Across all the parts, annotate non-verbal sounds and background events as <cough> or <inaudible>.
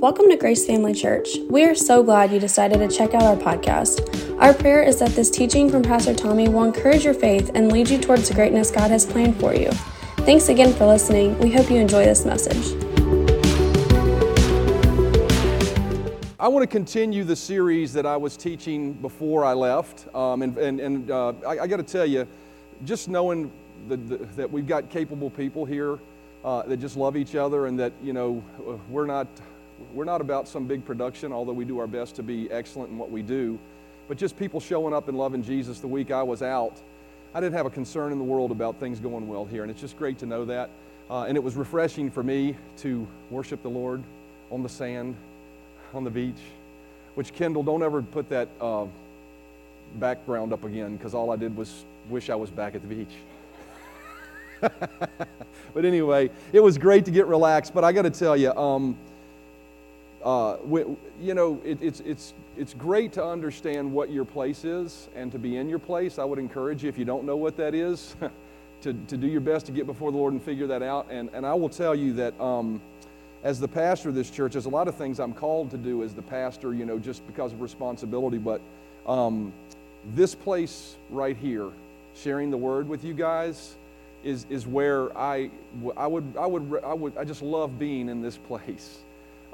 Welcome to Grace Family Church. We are so glad you decided to check out our podcast. Our prayer is that this teaching from Pastor Tommy will encourage your faith and lead you towards the greatness God has planned for you. Thanks again for listening. We hope you enjoy this message. I want to continue the series that I was teaching before I left. Um, and and, and uh, I, I got to tell you, just knowing the, the, that we've got capable people here uh, that just love each other and that, you know, we're not, we're not about some big production, although we do our best to be excellent in what we do, but just people showing up and loving Jesus the week I was out. I didn't have a concern in the world about things going well here, and it's just great to know that. Uh, and it was refreshing for me to worship the Lord on the sand, on the beach, which Kendall, don't ever put that uh, background up again because all I did was wish I was back at the beach. <laughs> but anyway, it was great to get relaxed. But I got to tell you, um, uh, you know, it, it's, it's, it's great to understand what your place is and to be in your place. I would encourage you, if you don't know what that is, <laughs> to, to do your best to get before the Lord and figure that out. And, and I will tell you that um, as the pastor of this church, there's a lot of things I'm called to do as the pastor, you know, just because of responsibility. But um, this place right here, sharing the word with you guys, is, is where I, I, would, I, would, I, would, I just love being in this <laughs> place.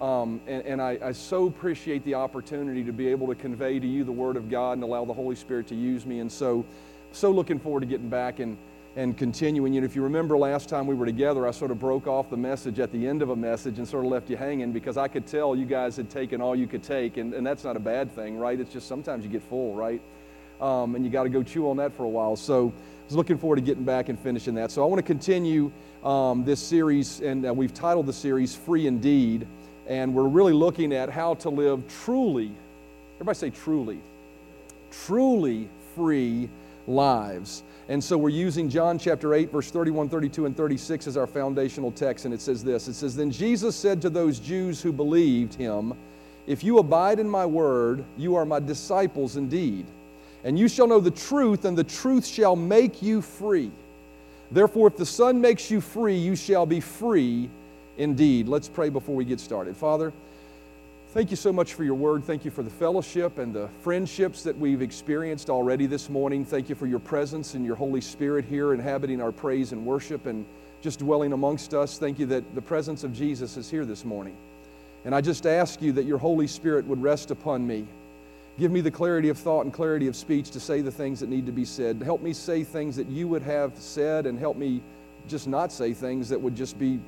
Um, and, and I, I, so appreciate the opportunity to be able to convey to you the Word of God and allow the Holy Spirit to use me. And so, so looking forward to getting back and, and continuing. Know, if you remember last time we were together, I sort of broke off the message at the end of a message and sort of left you hanging because I could tell you guys had taken all you could take. And, and that's not a bad thing, right? It's just sometimes you get full, right? Um, and you got to go chew on that for a while. So, I was looking forward to getting back and finishing that. So I want to continue um, this series, and uh, we've titled the series Free Indeed. And we're really looking at how to live truly, everybody say truly, truly free lives. And so we're using John chapter 8, verse 31, 32, and 36 as our foundational text. And it says this It says, Then Jesus said to those Jews who believed him, If you abide in my word, you are my disciples indeed and you shall know the truth, and the truth shall make you free. Therefore, if the Son makes you free, you shall be free indeed. Let's pray before we get started. Father, thank you so much for your word. Thank you for the fellowship and the friendships that we've experienced already this morning. Thank you for your presence and your Holy Spirit here inhabiting our praise and worship and just dwelling amongst us. Thank you that the presence of Jesus is here this morning. And I just ask you that your Holy Spirit would rest upon me Give me the clarity of thought and clarity of speech to say the things that need to be said. Help me say things that you would have said and help me just not say things that would just be,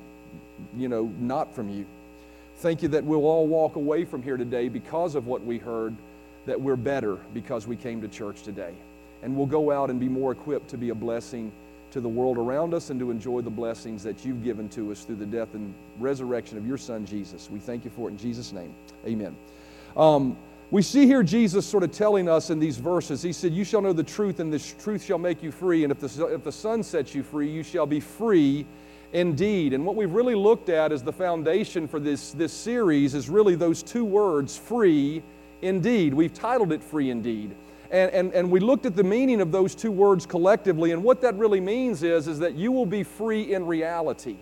you know, not from you. Thank you that we'll all walk away from here today because of what we heard, that we're better because we came to church today. And we'll go out and be more equipped to be a blessing to the world around us and to enjoy the blessings that you've given to us through the death and resurrection of your Son, Jesus. We thank you for it in Jesus' name. Amen. Um, we see here Jesus sort of telling us in these verses, He said, You shall know the truth, and this truth shall make you free. And if the, if the Son sets you free, you shall be free indeed. And what we've really looked at as the foundation for this, this series is really those two words, free indeed. We've titled it Free Indeed. And, and, and we looked at the meaning of those two words collectively. And what that really means is, is that you will be free in reality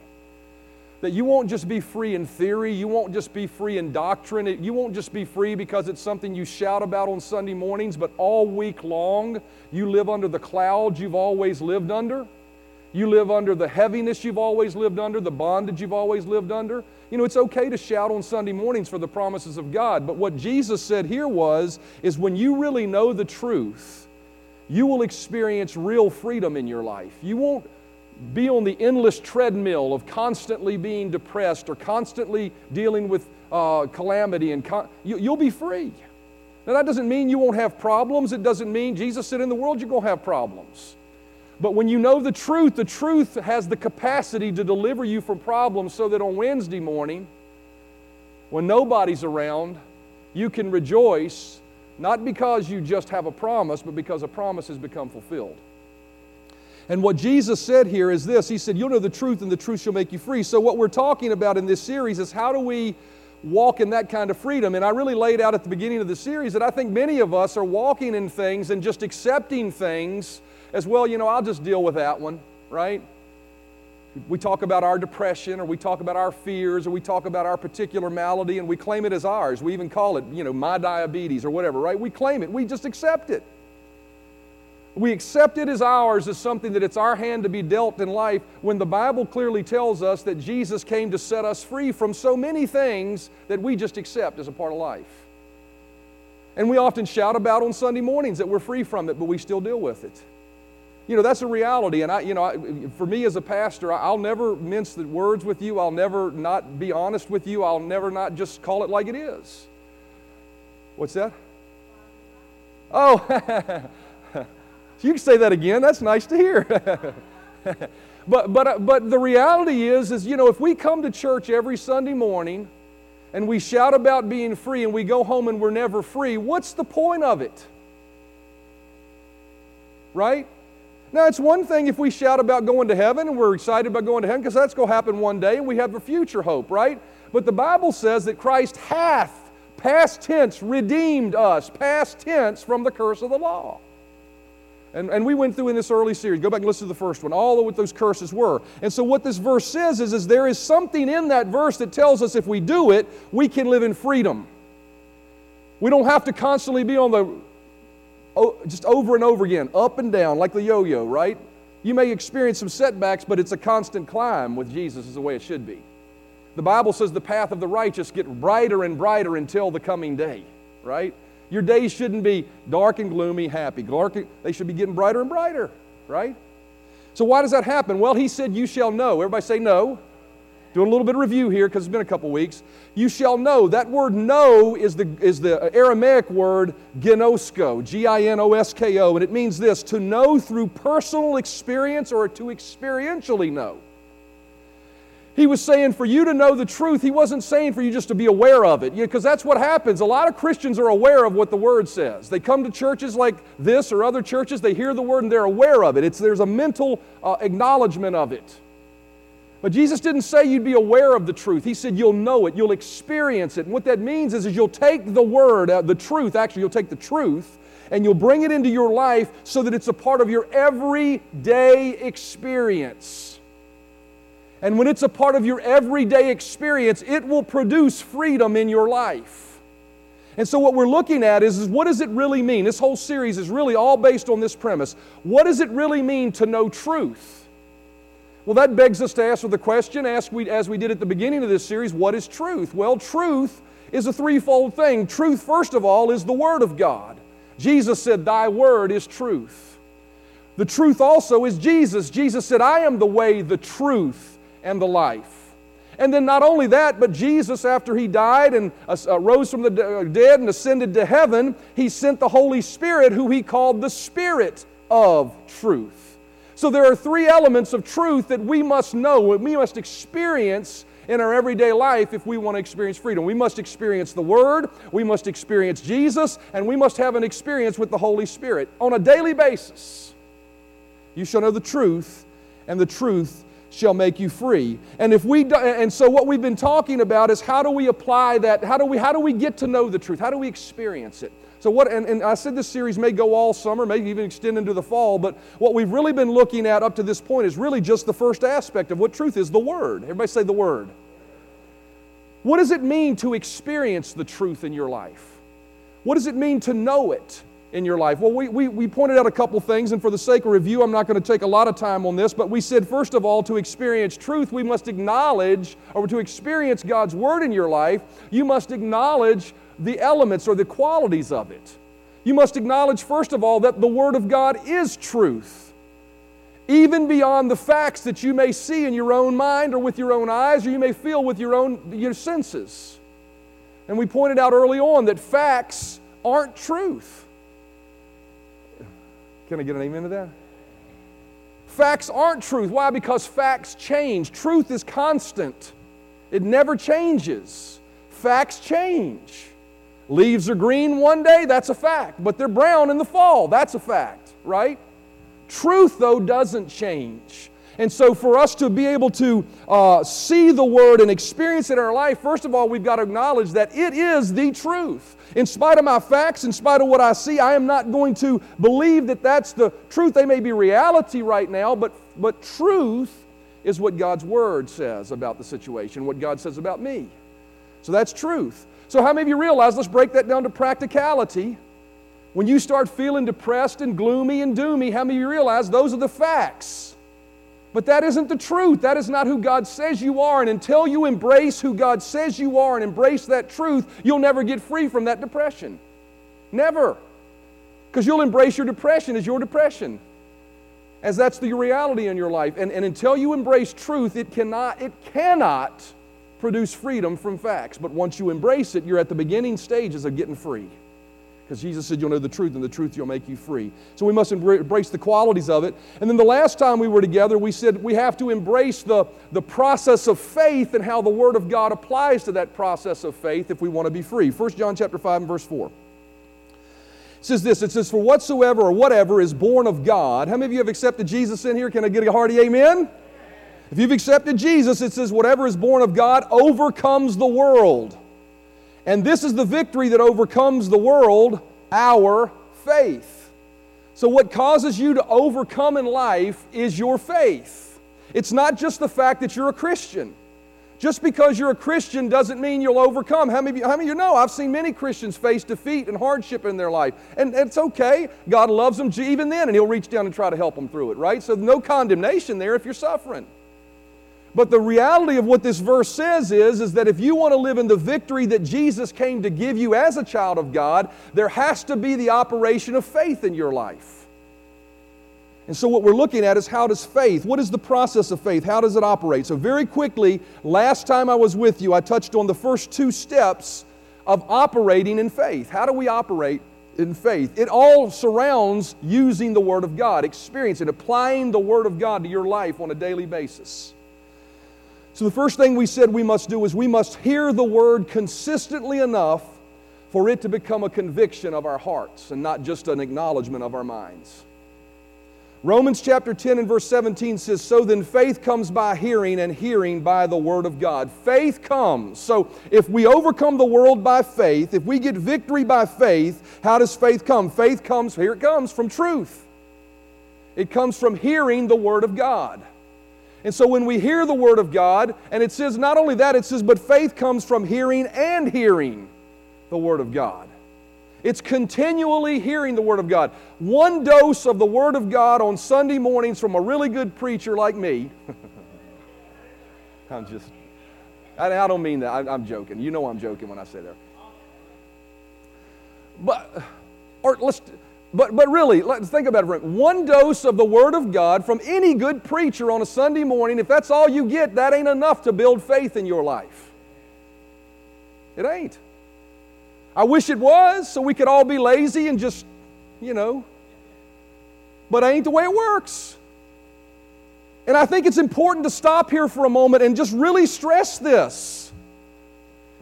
that you won't just be free in theory, you won't just be free in doctrine, you won't just be free because it's something you shout about on Sunday mornings, but all week long you live under the clouds you've always lived under. You live under the heaviness you've always lived under, the bondage you've always lived under. You know, it's okay to shout on Sunday mornings for the promises of God, but what Jesus said here was is when you really know the truth, you will experience real freedom in your life. You won't be on the endless treadmill of constantly being depressed or constantly dealing with uh, calamity, and con- you, you'll be free. Now, that doesn't mean you won't have problems. It doesn't mean Jesus said in the world you're going to have problems. But when you know the truth, the truth has the capacity to deliver you from problems so that on Wednesday morning, when nobody's around, you can rejoice, not because you just have a promise, but because a promise has become fulfilled. And what Jesus said here is this He said, You'll know the truth, and the truth shall make you free. So, what we're talking about in this series is how do we walk in that kind of freedom? And I really laid out at the beginning of the series that I think many of us are walking in things and just accepting things as well, you know, I'll just deal with that one, right? we talk about our depression or we talk about our fears or we talk about our particular malady and we claim it as ours. We even call it, you know, my diabetes or whatever, right? We claim it. We just accept it. We accept it as ours as something that it's our hand to be dealt in life when the Bible clearly tells us that Jesus came to set us free from so many things that we just accept as a part of life. And we often shout about on Sunday mornings that we're free from it, but we still deal with it. You know, that's a reality. And I, you know, I, for me as a pastor, I'll never mince the words with you. I'll never not be honest with you. I'll never not just call it like it is. What's that? Oh, <laughs> you can say that again. That's nice to hear. <laughs> but, but, uh, but the reality is, is, you know, if we come to church every Sunday morning and we shout about being free and we go home and we're never free, what's the point of it? Right? Now, it's one thing if we shout about going to heaven and we're excited about going to heaven because that's going to happen one day and we have a future hope, right? But the Bible says that Christ hath, past tense, redeemed us, past tense, from the curse of the law. And, and we went through in this early series, go back and listen to the first one, all of what those curses were. And so, what this verse says is, is there is something in that verse that tells us if we do it, we can live in freedom. We don't have to constantly be on the just over and over again, up and down, like the yo yo, right? You may experience some setbacks, but it's a constant climb with Jesus, is the way it should be. The Bible says the path of the righteous get brighter and brighter until the coming day, right? Your days shouldn't be dark and gloomy, happy. Dark, they should be getting brighter and brighter, right? So, why does that happen? Well, he said, You shall know. Everybody say no. Doing a little bit of review here because it's been a couple weeks. You shall know. That word know is the, is the Aramaic word ginosko, G I N O S K O, and it means this to know through personal experience or to experientially know. He was saying for you to know the truth, he wasn't saying for you just to be aware of it, because that's what happens. A lot of Christians are aware of what the Word says. They come to churches like this or other churches, they hear the Word and they're aware of it. It's, there's a mental uh, acknowledgement of it. But Jesus didn't say you'd be aware of the truth. He said you'll know it, you'll experience it. And what that means is, is you'll take the word, uh, the truth, actually, you'll take the truth, and you'll bring it into your life so that it's a part of your everyday experience. And when it's a part of your everyday experience, it will produce freedom in your life. And so, what we're looking at is, is what does it really mean? This whole series is really all based on this premise. What does it really mean to know truth? Well, that begs us to answer the question, as we, as we did at the beginning of this series what is truth? Well, truth is a threefold thing. Truth, first of all, is the Word of God. Jesus said, Thy Word is truth. The truth also is Jesus. Jesus said, I am the way, the truth, and the life. And then not only that, but Jesus, after he died and uh, rose from the uh, dead and ascended to heaven, he sent the Holy Spirit, who he called the Spirit of truth. So there are three elements of truth that we must know, and we must experience in our everyday life if we want to experience freedom. We must experience the Word, we must experience Jesus, and we must have an experience with the Holy Spirit on a daily basis. You shall know the truth, and the truth shall make you free. And if we do, and so what we've been talking about is how do we apply that? How do we how do we get to know the truth? How do we experience it? So, what, and, and, I said this series may go all summer, maybe even extend into the fall, but what we've really been looking at up to this point is really just the first aspect of what truth is the Word. Everybody say the Word. What does it mean to experience the truth in your life? What does it mean to know it in your life? Well, we, we, we pointed out a couple things, and for the sake of review, I'm not going to take a lot of time on this, but we said, first of all, to experience truth, we must acknowledge, or to experience God's Word in your life, you must acknowledge the elements or the qualities of it. You must acknowledge, first of all, that the Word of God is truth, even beyond the facts that you may see in your own mind or with your own eyes, or you may feel with your own your senses. And we pointed out early on that facts aren't truth. Can I get an amen to that? Facts aren't truth. Why? Because facts change. Truth is constant, it never changes. Facts change. Leaves are green one day, that's a fact, but they're brown in the fall, that's a fact, right? Truth, though, doesn't change. And so, for us to be able to uh, see the Word and experience it in our life, first of all, we've got to acknowledge that it is the truth. In spite of my facts, in spite of what I see, I am not going to believe that that's the truth. They may be reality right now, but, but truth is what God's Word says about the situation, what God says about me. So that's truth. So, how many of you realize, let's break that down to practicality. When you start feeling depressed and gloomy and doomy, how many of you realize those are the facts? But that isn't the truth. That is not who God says you are. And until you embrace who God says you are and embrace that truth, you'll never get free from that depression. Never. Because you'll embrace your depression as your depression. As that's the reality in your life. And, and until you embrace truth, it cannot, it cannot produce freedom from facts. But once you embrace it, you're at the beginning stages of getting free. Because Jesus said, You'll know the truth, and the truth will make you free. So we must embrace the qualities of it. And then the last time we were together, we said we have to embrace the, the process of faith and how the Word of God applies to that process of faith if we want to be free. 1 John chapter 5 and verse 4. It says this it says, For whatsoever or whatever is born of God. How many of you have accepted Jesus in here? Can I get a hearty amen? If you've accepted Jesus, it says, Whatever is born of God overcomes the world. And this is the victory that overcomes the world our faith. So, what causes you to overcome in life is your faith. It's not just the fact that you're a Christian. Just because you're a Christian doesn't mean you'll overcome. How many, how many of you know? I've seen many Christians face defeat and hardship in their life. And it's okay. God loves them even then, and He'll reach down and try to help them through it, right? So, no condemnation there if you're suffering. But the reality of what this verse says is, is that if you want to live in the victory that Jesus came to give you as a child of God, there has to be the operation of faith in your life. And so, what we're looking at is how does faith, what is the process of faith? How does it operate? So, very quickly, last time I was with you, I touched on the first two steps of operating in faith. How do we operate in faith? It all surrounds using the Word of God, experiencing, applying the Word of God to your life on a daily basis. So, the first thing we said we must do is we must hear the word consistently enough for it to become a conviction of our hearts and not just an acknowledgement of our minds. Romans chapter 10 and verse 17 says, So then faith comes by hearing, and hearing by the word of God. Faith comes. So if we overcome the world by faith, if we get victory by faith, how does faith come? Faith comes, here it comes, from truth. It comes from hearing the word of God. And so when we hear the Word of God, and it says not only that, it says, but faith comes from hearing and hearing the Word of God. It's continually hearing the Word of God. One dose of the Word of God on Sunday mornings from a really good preacher like me. <laughs> I'm just, I, I, don't mean that. I, I'm joking. You know I'm joking when I say that. But, or let's, but, but really, let's think about it. One dose of the Word of God from any good preacher on a Sunday morning, if that's all you get, that ain't enough to build faith in your life. It ain't. I wish it was so we could all be lazy and just, you know, but ain't the way it works. And I think it's important to stop here for a moment and just really stress this.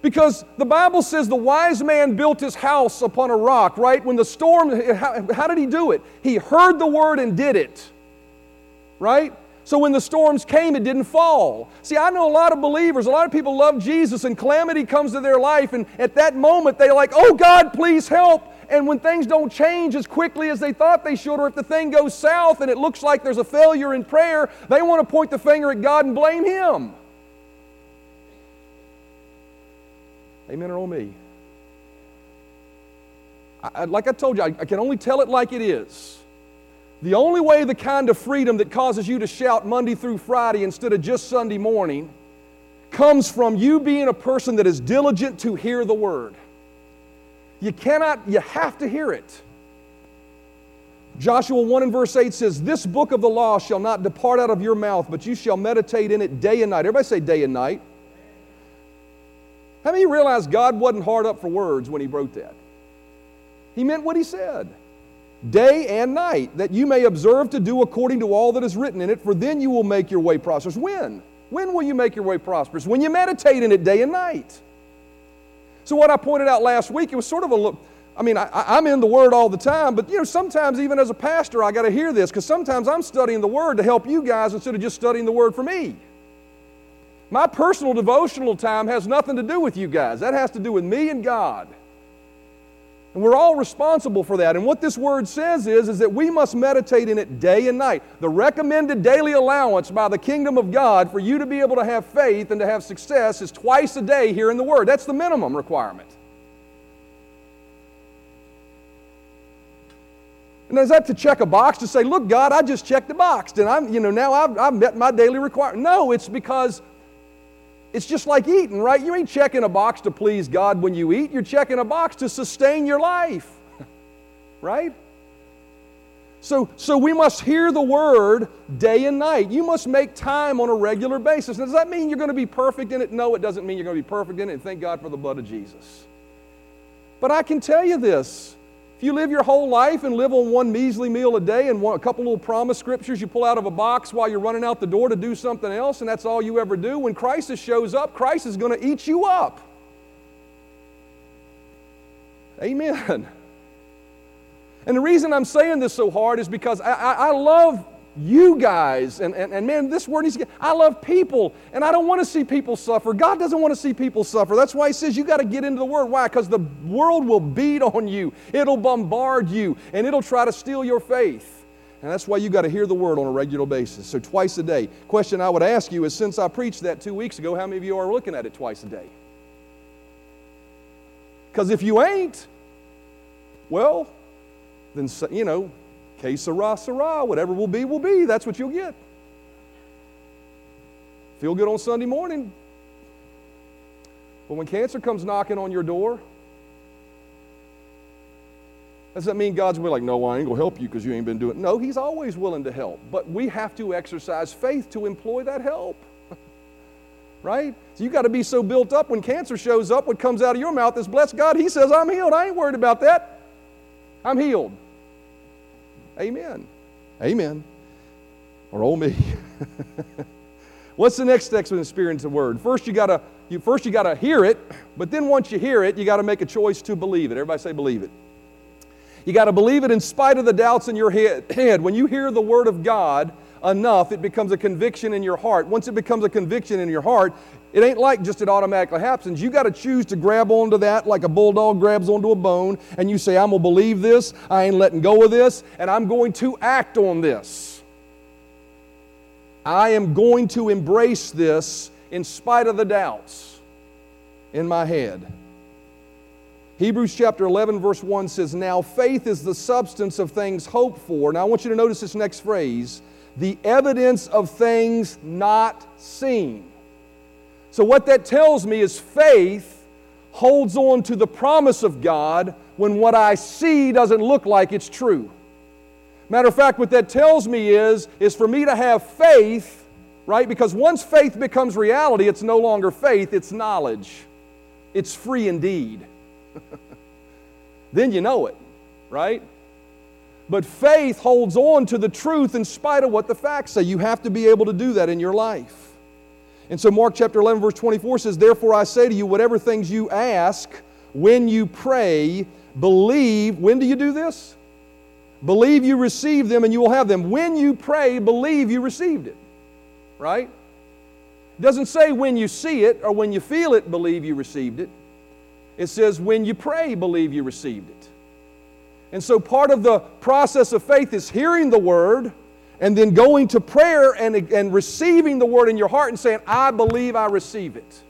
Because the Bible says the wise man built his house upon a rock, right? When the storm, how, how, did he do it? He heard the word and did it, right? So when the storms came, it didn't fall. See, I know a lot of believers, a lot of people love Jesus, and calamity comes to their life, and at that moment they're like, oh God, please help. And when things don't change as quickly as they thought they should, or if the thing goes south and it looks like there's a failure in prayer, they want to point the finger at God and blame Him. Amen or oh me? I, like I told you, I, I can only tell it like it is. The only way the kind of freedom that causes you to shout Monday through Friday instead of just Sunday morning comes from you being a person that is diligent to hear the word. You cannot, you have to hear it. Joshua 1 and verse 8 says, This book of the law shall not depart out of your mouth, but you shall meditate in it day and night. Everybody say day and night. How many realize God wasn't hard up for words when He wrote that? He meant what He said. Day and night, that you may observe to do according to all that is written in it, for then you will make your way prosperous. When? When will you make your way prosperous? When you meditate in it day and night. So, what I pointed out last week, it was sort of a look. I mean, I, am in the Word all the time, but you know, sometimes even as a pastor, I got to hear this because sometimes I'm studying the Word to help you guys instead of just studying the Word for me. My personal devotional time has nothing to do with you guys. That has to do with me and God. And we're all responsible for that. And what this word says is, is that we must meditate in it day and night. The recommended daily allowance by the kingdom of God for you to be able to have faith and to have success is twice a day here in the Word. That's the minimum requirement. And is that to check a box to say, look, God, I just checked the box and I'm, you know, now I've, I've met my daily requirement? No, it's because it's just like eating, right? You ain't checking a box to please God when you eat, you're checking a box to sustain your life, <laughs> right? So, so we must hear the word day and night. You must make time on a regular basis. Now, does that mean you're going to be perfect in it? No, it doesn't mean you're going to be perfect in it. Thank God for the blood of Jesus. But I can tell you this if you live your whole life and live on one measly meal a day and one, a couple little promise scriptures you pull out of a box while you're running out the door to do something else, and that's all you ever do, when crisis shows up, Christ is going to eat you up. Amen. <laughs> And the reason I'm saying this so hard is because I, I, I love you guys. And, and, and man, this word needs to get, I love people, and I don't want to see people suffer. God doesn't want to see people suffer. That's why He says you got to get into the Word. Why? Because the world will beat on you, it'll bombard you, and it'll try to steal your faith. And that's why you got to hear the Word on a regular basis. So, twice a day. Question I would ask you is since I preached that two weeks ago, how many of you are looking at it twice a day? Because if you ain't, well, then, you know, Que sera, sera. Whatever will be, will be. That's what you'll get. Feel good on Sunday morning. But when cancer comes knocking on your door, does that mean God's be like, no, I ain't to help you because you ain't been doing it? No, He's always willing to help. But we have to exercise faith to employ that help. <laughs> right? So you got to be so built up when cancer shows up, what comes out of your mouth is, bless God, He says, I'm healed. I ain't worried about that. I'm healed. Amen. Amen. Or oh me. <laughs> What's the next step in experience the word? First you gotta you first you gotta hear it, but then once you hear it, you gotta make a choice to believe it. Everybody say believe it. You gotta believe it in spite of the doubts in your head. When you hear the word of God, enough, it becomes a conviction in your heart. Once it becomes a conviction in your heart, it ain't like just it automatically happens. You got to choose to grab onto that like a bulldog grabs onto a bone, and you say, I'm going to believe this, I ain't letting go of this, and I'm going to act on this. I am going to embrace this in spite of the doubts in my head. Hebrews chapter 11, verse 1 says, Now faith is the substance of things hoped for. Now I want you to notice this next phrase the evidence of things not seen. So, what that tells me is faith holds on to the promise of God when what I see doesn't look like it's true. Matter of fact, what that tells me is, is for me to have faith, right? Because once faith becomes reality, it's no longer faith, it's knowledge. It's free indeed. <laughs> then you know it, right? But faith holds on to the truth in spite of what the facts say. You have to be able to do that in your life. And so, Mark chapter 11, verse 24 says, Therefore I say to you, whatever things you ask when you pray, believe. When do you do this? Believe you receive them and you will have them. When you pray, believe you received it. Right? Doesn't say when you see it or when you feel it, believe you received it. It says when you pray, believe you received it. And so part of the process of faith is hearing the word and then going to prayer and, and receiving the word in your heart and saying, I believe I receive it.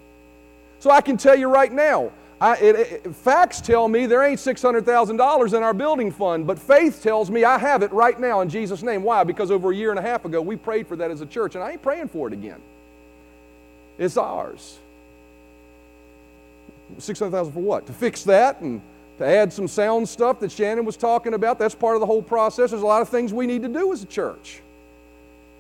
So I can tell you right now, I, it, it, facts tell me there ain't $600,000 in our building fund, but faith tells me I have it right now in Jesus' name. Why? Because over a year and a half ago we prayed for that as a church, and I ain't praying for it again. It's ours. 600,000 for what? To fix that and to add some sound stuff that Shannon was talking about. That's part of the whole process. There's a lot of things we need to do as a church.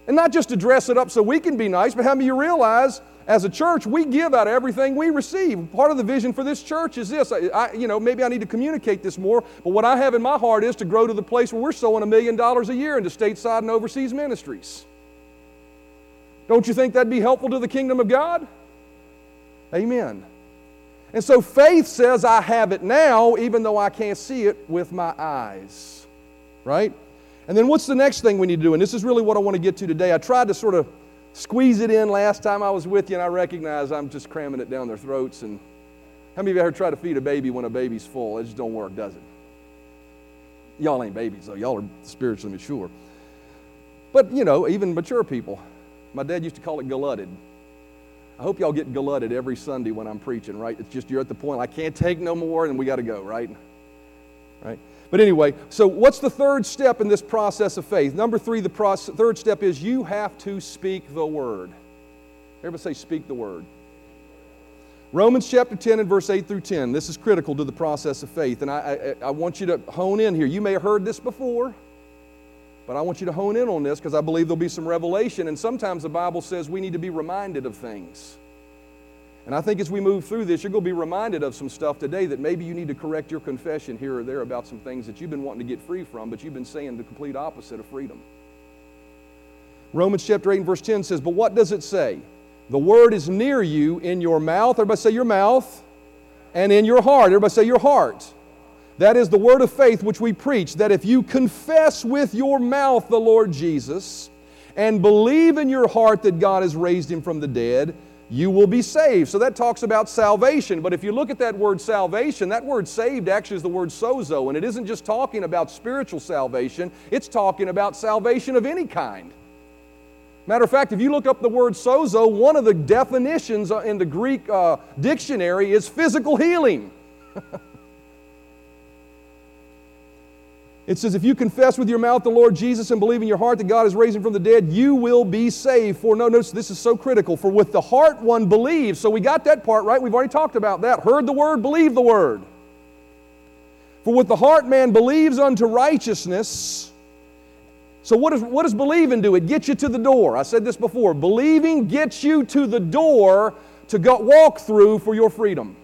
And not just to dress it up so we can be nice, but how many of you realize as a church we give out everything we receive? Part of the vision for this church is this. I, you know, maybe I need to communicate this more, but what I have in my heart is to grow to the place where we're sowing a million dollars a year into stateside and overseas ministries. Don't you think that'd be helpful to the kingdom of God? Amen. And so faith says, I have it now, even though I can't see it with my eyes. Right? And then what's the next thing we need to do? And this is really what I want to get to today. I tried to sort of squeeze it in last time I was with you, and I recognize I'm just cramming it down their throats. And How many of you ever try to feed a baby when a baby's full? It just don't work, does it? Y'all ain't babies, though. Y'all are spiritually mature. But, you know, even mature people. My dad used to call it glutted. I hope y'all get glutted every Sunday when I'm preaching, right? It's just you're at the point, I can't take no more and we got to go, right? Right? But anyway, so what's the third step in this process of faith? Number three, the process, third step is you have to speak the word. Everybody say, speak the word. Romans chapter 10 and verse 8 through 10. This is critical to the process of faith. And I, I, I want you to hone in here. You may have heard this before, but I want you to hone in on this because I believe there'll be some revelation. And sometimes the Bible says we need to be reminded of things. And I think as we move through this, you're going to be reminded of some stuff today that maybe you need to correct your confession here or there about some things that you've been wanting to get free from, but you've been saying the complete opposite of freedom. Romans chapter 8 and verse 10 says, But what does it say? The word is near you in your mouth. Everybody say your mouth. And in your heart. Everybody say your heart. That is the word of faith which we preach, that if you confess with your mouth the Lord Jesus and believe in your heart that God has raised him from the dead, you will be saved. So that talks about salvation. But if you look at that word salvation, that word saved actually is the word sozo. And it isn't just talking about spiritual salvation, it's talking about salvation of any kind. Matter of fact, if you look up the word sozo, one of the definitions in the Greek uh, dictionary is physical healing. <laughs> It says, if you confess with your mouth the Lord Jesus and believe in your heart that God is raising from the dead, you will be saved. For no, notice this is so critical. For with the heart one believes. So we got that part right. We've already talked about that. Heard the word, believe the word. For with the heart man believes unto righteousness. So what, is, what does believing do? It gets you to the door. I said this before. Believing gets you to the door to go walk through for your freedom.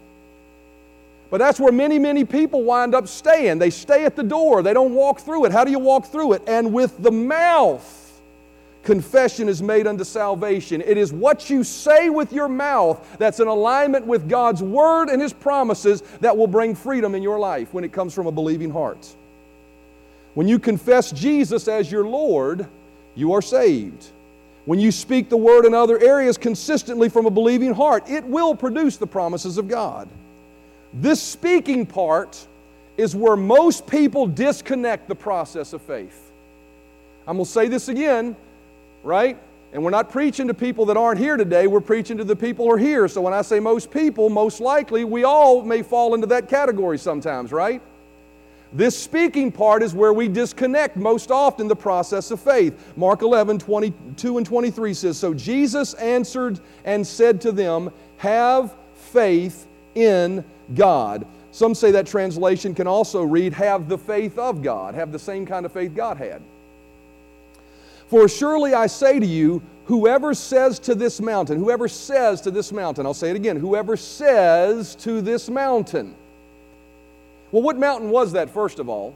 But that's where many, many people wind up staying. They stay at the door, they don't walk through it. How do you walk through it? And with the mouth, confession is made unto salvation. It is what you say with your mouth that's in alignment with God's word and His promises that will bring freedom in your life when it comes from a believing heart. When you confess Jesus as your Lord, you are saved. When you speak the word in other areas consistently from a believing heart, it will produce the promises of God. This speaking part is where most people disconnect the process of faith. I'm going to say this again, right? And we're not preaching to people that aren't here today, we're preaching to the people who are here. So when I say most people, most likely we all may fall into that category sometimes, right? This speaking part is where we disconnect most often the process of faith. Mark 11, 22 and 23 says, So Jesus answered and said to them, Have faith in God. Some say that translation can also read, have the faith of God, have the same kind of faith God had. For surely I say to you, whoever says to this mountain, whoever says to this mountain, I'll say it again, whoever says to this mountain. Well, what mountain was that, first of all?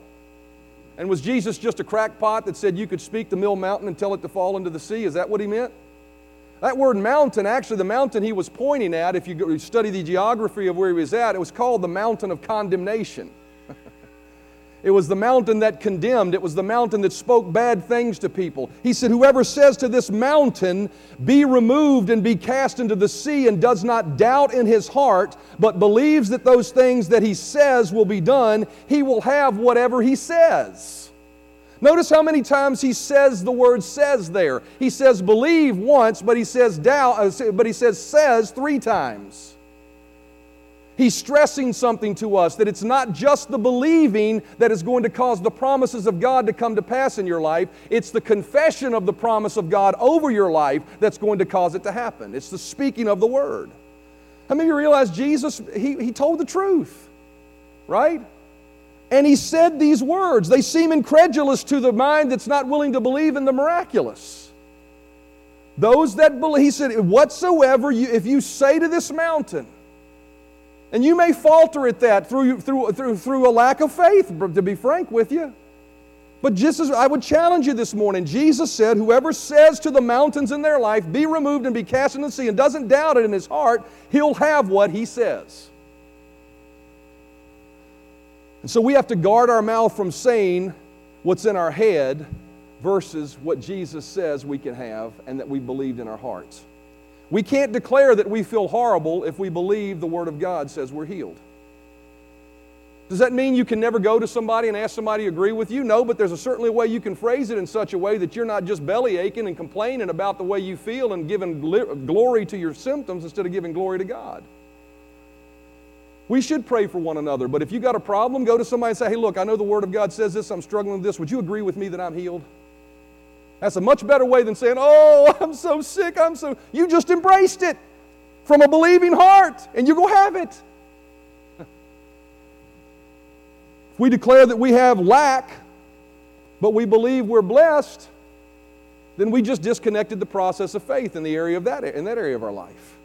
And was Jesus just a crackpot that said you could speak the mill mountain and tell it to fall into the sea? Is that what he meant? That word mountain, actually, the mountain he was pointing at, if you study the geography of where he was at, it was called the mountain of condemnation. <laughs> it was the mountain that condemned, it was the mountain that spoke bad things to people. He said, Whoever says to this mountain, Be removed and be cast into the sea, and does not doubt in his heart, but believes that those things that he says will be done, he will have whatever he says. Notice how many times he says the word says there. He says believe once, but he says doubt, uh, but he says says three times. He's stressing something to us that it's not just the believing that is going to cause the promises of God to come to pass in your life. It's the confession of the promise of God over your life that's going to cause it to happen. It's the speaking of the word. How many of you realize Jesus, he, he told the truth, right? And he said these words. They seem incredulous to the mind that's not willing to believe in the miraculous. Those that believe, he said, whatsoever you, if you say to this mountain, and you may falter at that through, through, through, through a lack of faith, to be frank with you. But just as I would challenge you this morning, Jesus said, Whoever says to the mountains in their life, Be removed and be cast into the sea, and doesn't doubt it in his heart, he'll have what he says. And so we have to guard our mouth from saying what's in our head versus what Jesus says we can have and that we believed in our hearts. We can't declare that we feel horrible if we believe the Word of God says we're healed. Does that mean you can never go to somebody and ask somebody to agree with you? No, but there's a certainly a way you can phrase it in such a way that you're not just belly aching and complaining about the way you feel and giving glory to your symptoms instead of giving glory to God. We should pray for one another, but if you got a problem, go to somebody and say, hey, look, I know the Word of God says this, I'm struggling with this. Would you agree with me that I'm healed? That's a much better way than saying, oh, <laughs> I'm so sick, I'm so. You just embraced it from a believing heart, and you go have it. If we declare that we have lack, but we believe we're blessed, then we just disconnected the process of faith in the area of that in that area of our life.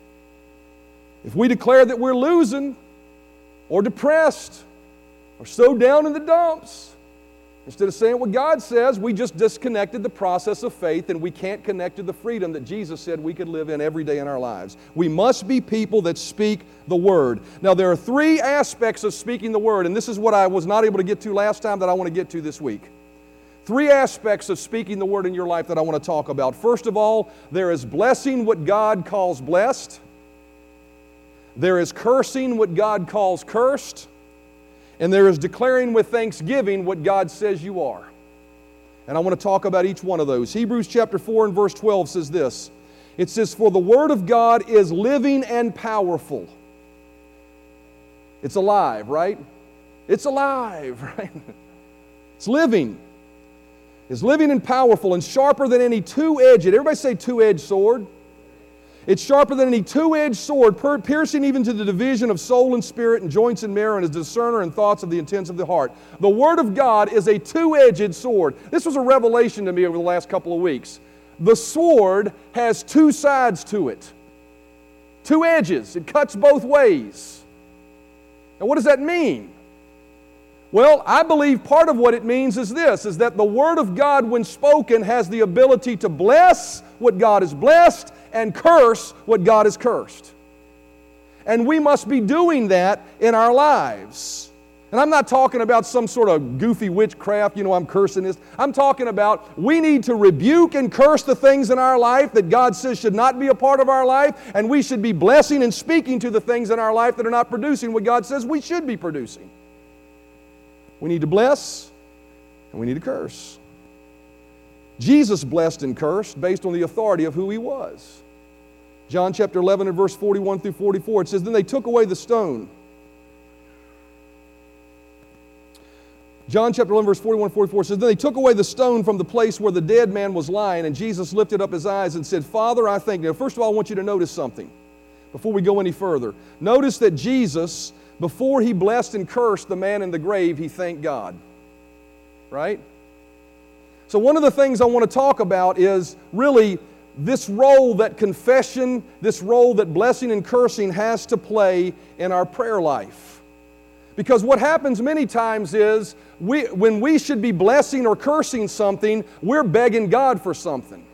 If we declare that we're losing or depressed or so down in the dumps, Instead of saying what God says, we just disconnected the process of faith and we can't connect to the freedom that Jesus said we could live in every day in our lives. We must be people that speak the Word. Now, there are three aspects of speaking the Word, and this is what I was not able to get to last time that I want to get to this week. Three aspects of speaking the Word in your life that I want to talk about. First of all, there is blessing what God calls blessed, there is cursing what God calls cursed and there is declaring with thanksgiving what God says you are. And I want to talk about each one of those. Hebrews chapter 4 and verse 12 says this It says, For the word of God is living and powerful. It's alive, right? It's alive, <laughs> right? It's living. It's living and powerful and sharper than any two edged, everybody say two edged sword it's sharper than any two edged sword, piercing even to the division of soul and spirit and joints and marrow, and is discerner and thoughts of the intents of the heart. The Word of God is a two edged sword. This was a revelation to me over the last couple of weeks. The sword has two sides to it, two edges. It cuts both ways. And what does that mean? Well, I believe part of what it means is this is that the word of God when spoken has the ability to bless what God has blessed and curse what God has cursed. And we must be doing that in our lives. And I'm not talking about some sort of goofy witchcraft, you know, I'm cursing this. I'm talking about we need to rebuke and curse the things in our life that God says should not be a part of our life, and we should be blessing and speaking to the things in our life that are not producing what God says we should be producing. We need to bless and we need to curse. Jesus blessed and cursed based on the authority of who he was. John chapter 11 and verse 41 through 44, it says, Then they took away the stone. John chapter 11, verse 41 44 says, Then they took away the stone from the place where the dead man was lying, and Jesus lifted up his eyes and said, Father, I thank you. Now, first of all, I want you to notice something before we go any further. Notice that Jesus, before he blessed and cursed the man in the grave, he thanked God. Right? So, one of the things I want to talk about is really this role that confession, this role that blessing and cursing has to play in our prayer life. Because what happens many times is we, when we should be blessing or cursing something, we're begging God for something.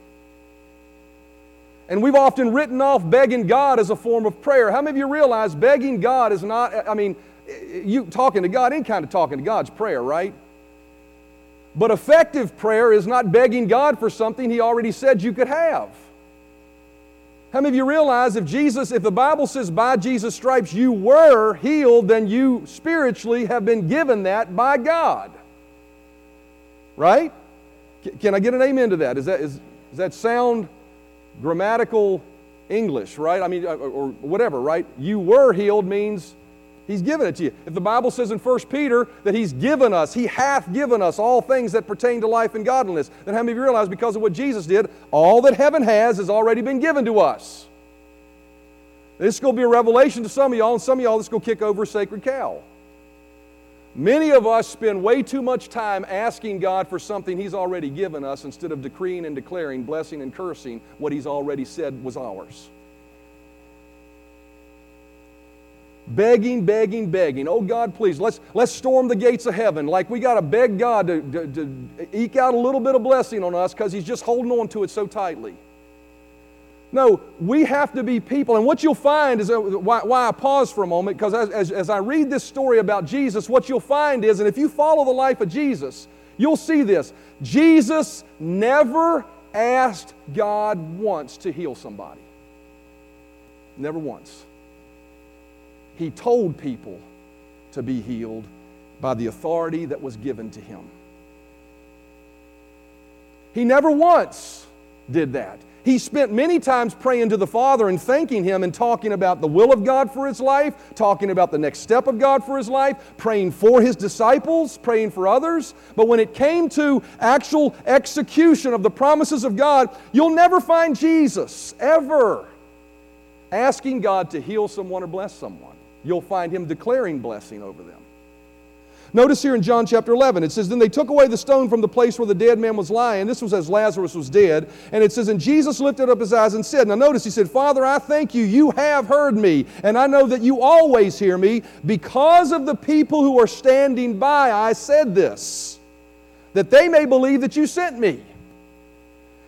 And we've often written off begging God as a form of prayer. How many of you realize begging God is not, I mean, you talking to God, any kind of talking to God's prayer, right? But effective prayer is not begging God for something He already said you could have. How many of you realize if Jesus, if the Bible says by Jesus' stripes you were healed, then you spiritually have been given that by God? Right? Can I get an amen to that? Is that, is, does that sound grammatical English, right? I mean, or, or whatever, right? You were healed means He's given it to you. If the Bible says in 1 Peter that He's given us, He hath given us all things that pertain to life and godliness, then how many of you realize because of what Jesus did, all that heaven has has already been given to us? This is going to be a revelation to some of y'all, and some of y'all, this is going to kick over a sacred cow. Many of us spend way too much time asking God for something He's already given us instead of decreeing and declaring, blessing and cursing what He's already said was ours. Begging, begging, begging. Oh God, please, let's, let's storm the gates of heaven. Like we got to beg God to, to, to, eke out a little bit of blessing on us because He's just holding on to it so tightly. No, we have to be people. And what you'll find is uh, why, why I pause for a moment, because as, as, as I read this story about Jesus, what you'll find is, and if you follow the life of Jesus, you'll see this. Jesus never asked God once to heal somebody. Never once. He told people to be healed by the authority that was given to him. He never once did that. He spent many times praying to the Father and thanking Him and talking about the will of God for his life, talking about the next step of God for his life, praying for his disciples, praying for others. But when it came to actual execution of the promises of God, you'll never find Jesus ever asking God to heal someone or bless someone. You'll find Him declaring blessing over them. Notice here in John chapter 11, it says, Then they took away the stone from the place where the dead man was lying. This was as Lazarus was dead. And it says, And Jesus lifted up his eyes and said, Now notice, he said, Father, I thank you. You have heard me. And I know that you always hear me. Because of the people who are standing by, I said this, that they may believe that you sent me.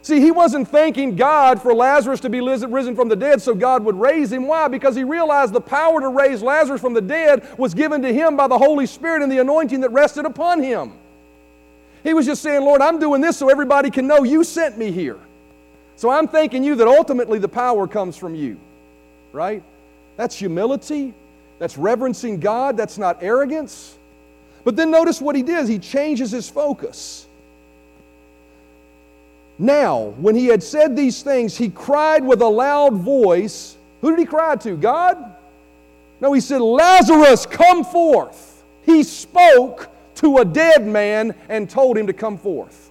See, he wasn't thanking God for Lazarus to be risen from the dead so God would raise him. Why? Because he realized the power to raise Lazarus from the dead was given to him by the Holy Spirit and the anointing that rested upon him. He was just saying, Lord, I'm doing this so everybody can know you sent me here. So I'm thanking you that ultimately the power comes from you, right? That's humility. That's reverencing God. That's not arrogance. But then notice what he does. He changes his focus. Now, when he had said these things, he cried with a loud voice. Who did he cry to? God? No, he said, Lazarus, come forth. He spoke to a dead man and told him to come forth.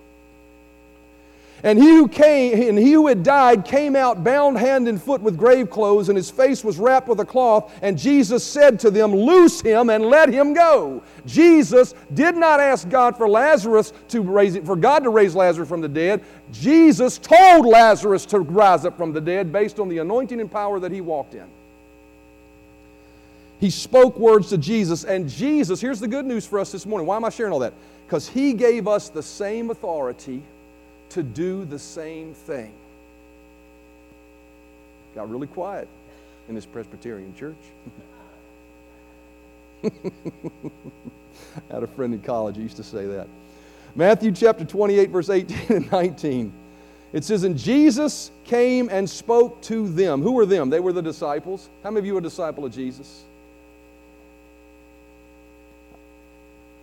And he who came and he who had died came out bound hand and foot with grave clothes, and his face was wrapped with a cloth. And Jesus said to them, Loose him and let him go. Jesus did not ask God for Lazarus to raise for God to raise Lazarus from the dead. Jesus told Lazarus to rise up from the dead based on the anointing and power that he walked in. He spoke words to Jesus, and Jesus, here's the good news for us this morning. Why am I sharing all that? Because he gave us the same authority to do the same thing. Got really quiet in this Presbyterian church. <laughs> Had a friend in college who used to say that. Matthew chapter 28, verse 18 and 19. It says, And Jesus came and spoke to them. Who were them? They were the disciples. How many of you are a disciple of Jesus?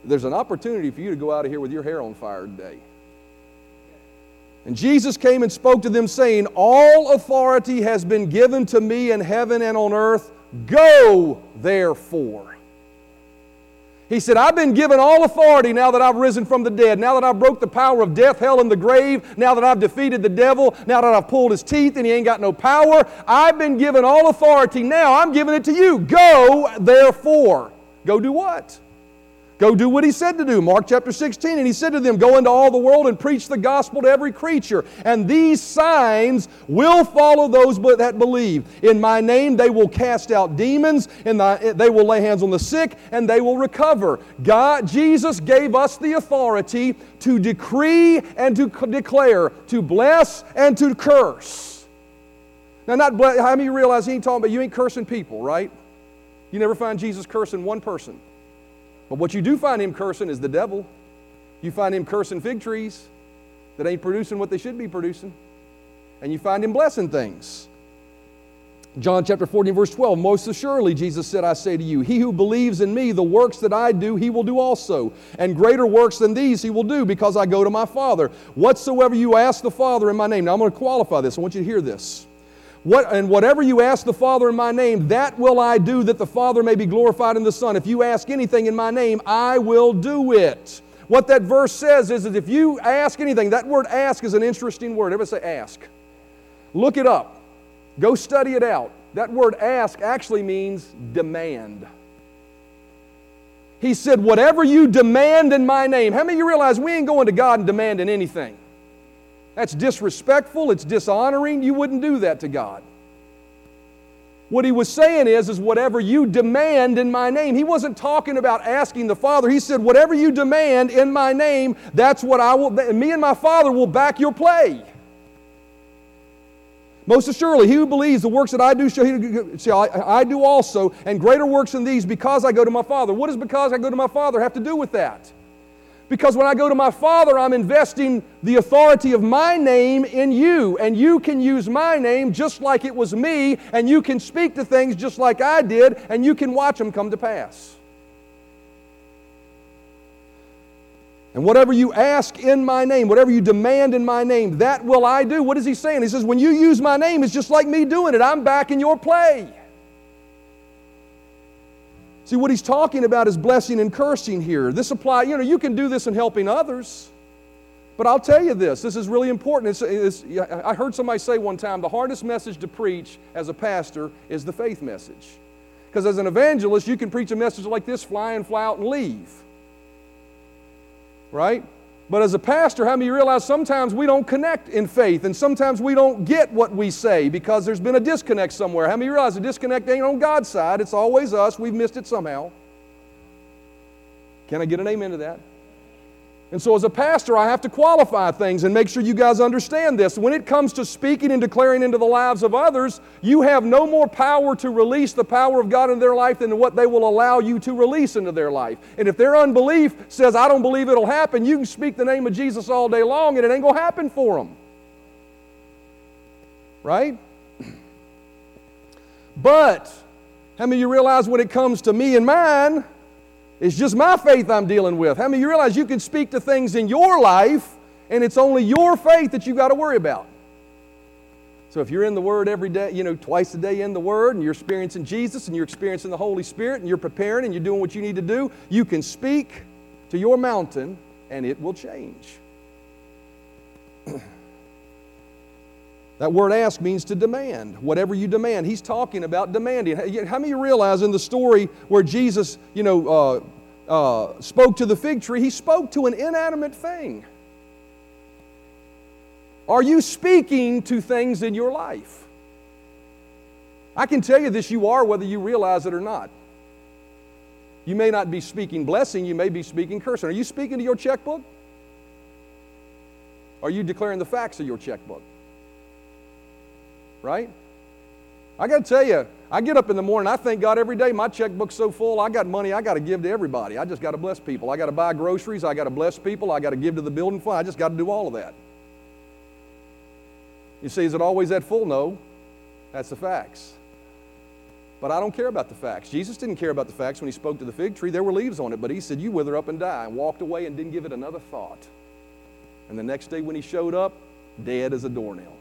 There's an opportunity for you to go out of here with your hair on fire today. And Jesus came and spoke to them, saying, All authority has been given to me in heaven and on earth. Go, therefore. He said, I've been given all authority now that I've risen from the dead, now that I've broke the power of death, hell, and the grave, now that I've defeated the devil, now that I've pulled his teeth and he ain't got no power. I've been given all authority. Now I'm giving it to you. Go, therefore. Go do what? Go do what he said to do. Mark chapter 16. And he said to them, Go into all the world and preach the gospel to every creature. And these signs will follow those that believe. In my name they will cast out demons, and they will lay hands on the sick, and they will recover. God, Jesus gave us the authority to decree and to declare, to bless and to curse. Now, not bless, how many realize he ain't talking about you ain't cursing people, right? You never find Jesus cursing one person. But what you do find him cursing is the devil. You find him cursing fig trees that ain't producing what they should be producing. And you find him blessing things. John chapter 14, verse 12, most assuredly, Jesus said, I say to you, he who believes in me, the works that I do, he will do also. And greater works than these he will do, because I go to my Father. Whatsoever you ask the Father in my name. Now I'm going to qualify this. I want you to hear this. What, and whatever you ask the Father in my name, that will I do, that the Father may be glorified in the Son. If you ask anything in my name, I will do it. What that verse says is that if you ask anything, that word ask is an interesting word. Everybody say ask. Look it up. Go study it out. That word ask actually means demand. He said, Whatever you demand in my name. How many of you realize we ain't going to God and demanding anything? That's disrespectful, it's dishonoring. You wouldn't do that to God. What he was saying is, is whatever you demand in my name. He wasn't talking about asking the Father. He said, whatever you demand in my name, that's what I will, me and my Father will back your play. Most assuredly, he who believes the works that I do shall, he, shall I, I do also, and greater works than these because I go to my Father. What does because I go to my Father have to do with that? Because when I go to my Father, I'm investing the authority of my name in you. And you can use my name just like it was me, and you can speak to things just like I did, and you can watch them come to pass. And whatever you ask in my name, whatever you demand in my name, that will I do. What is he saying? He says, when you use my name, it's just like me doing it. I'm back in your play. See, what he's talking about is blessing and cursing here. This apply, you know, you can do this in helping others. But I'll tell you this, this is really important. It's, it's, I heard somebody say one time the hardest message to preach as a pastor is the faith message. Because as an evangelist, you can preach a message like this, fly and fly out and leave right? But as a pastor, how many realize sometimes we don't connect in faith and sometimes we don't get what we say because there's been a disconnect somewhere? How many realize the disconnect ain't on God's side? It's always us. We've missed it somehow. Can I get an amen to that? And so, as a pastor, I have to qualify things and make sure you guys understand this. When it comes to speaking and declaring into the lives of others, you have no more power to release the power of God in their life than what they will allow you to release into their life. And if their unbelief says, I don't believe it'll happen, you can speak the name of Jesus all day long and it ain't going to happen for them. Right? <clears throat> But, how many of you realize when it comes to me and mine, it's just my faith I'm dealing with. How many you realize you can speak to things in your life and it's only your faith that you've got to worry about? So if you're in the Word every day, you know, twice a day in the Word, and you're experiencing Jesus and you're experiencing the Holy Spirit and you're preparing and you're doing what you need to do, you can speak to your mountain and it will change. <clears throat> That word ask means to demand, whatever you demand. He's talking about demanding. How many realize in the story where Jesus, you know, uh, uh, spoke to the fig tree, he spoke to an inanimate thing? Are you speaking to things in your life? I can tell you this you are, whether you realize it or not. You may not be speaking blessing, you may be speaking cursing. Are you speaking to your checkbook? Are you declaring the facts of your checkbook? Right? I got to tell you, I get up in the morning, I thank God every day. My checkbook's so full, I got money I got to give to everybody. I just got to bless people. I got to buy groceries, I got to bless people, I got to give to the building fund. I just got to do all of that. You see, is it always that full? No. That's the facts. But I don't care about the facts. Jesus didn't care about the facts when he spoke to the fig tree. There were leaves on it, but he said, You wither up and die, and walked away and didn't give it another thought. And the next day when he showed up, dead as a doornail.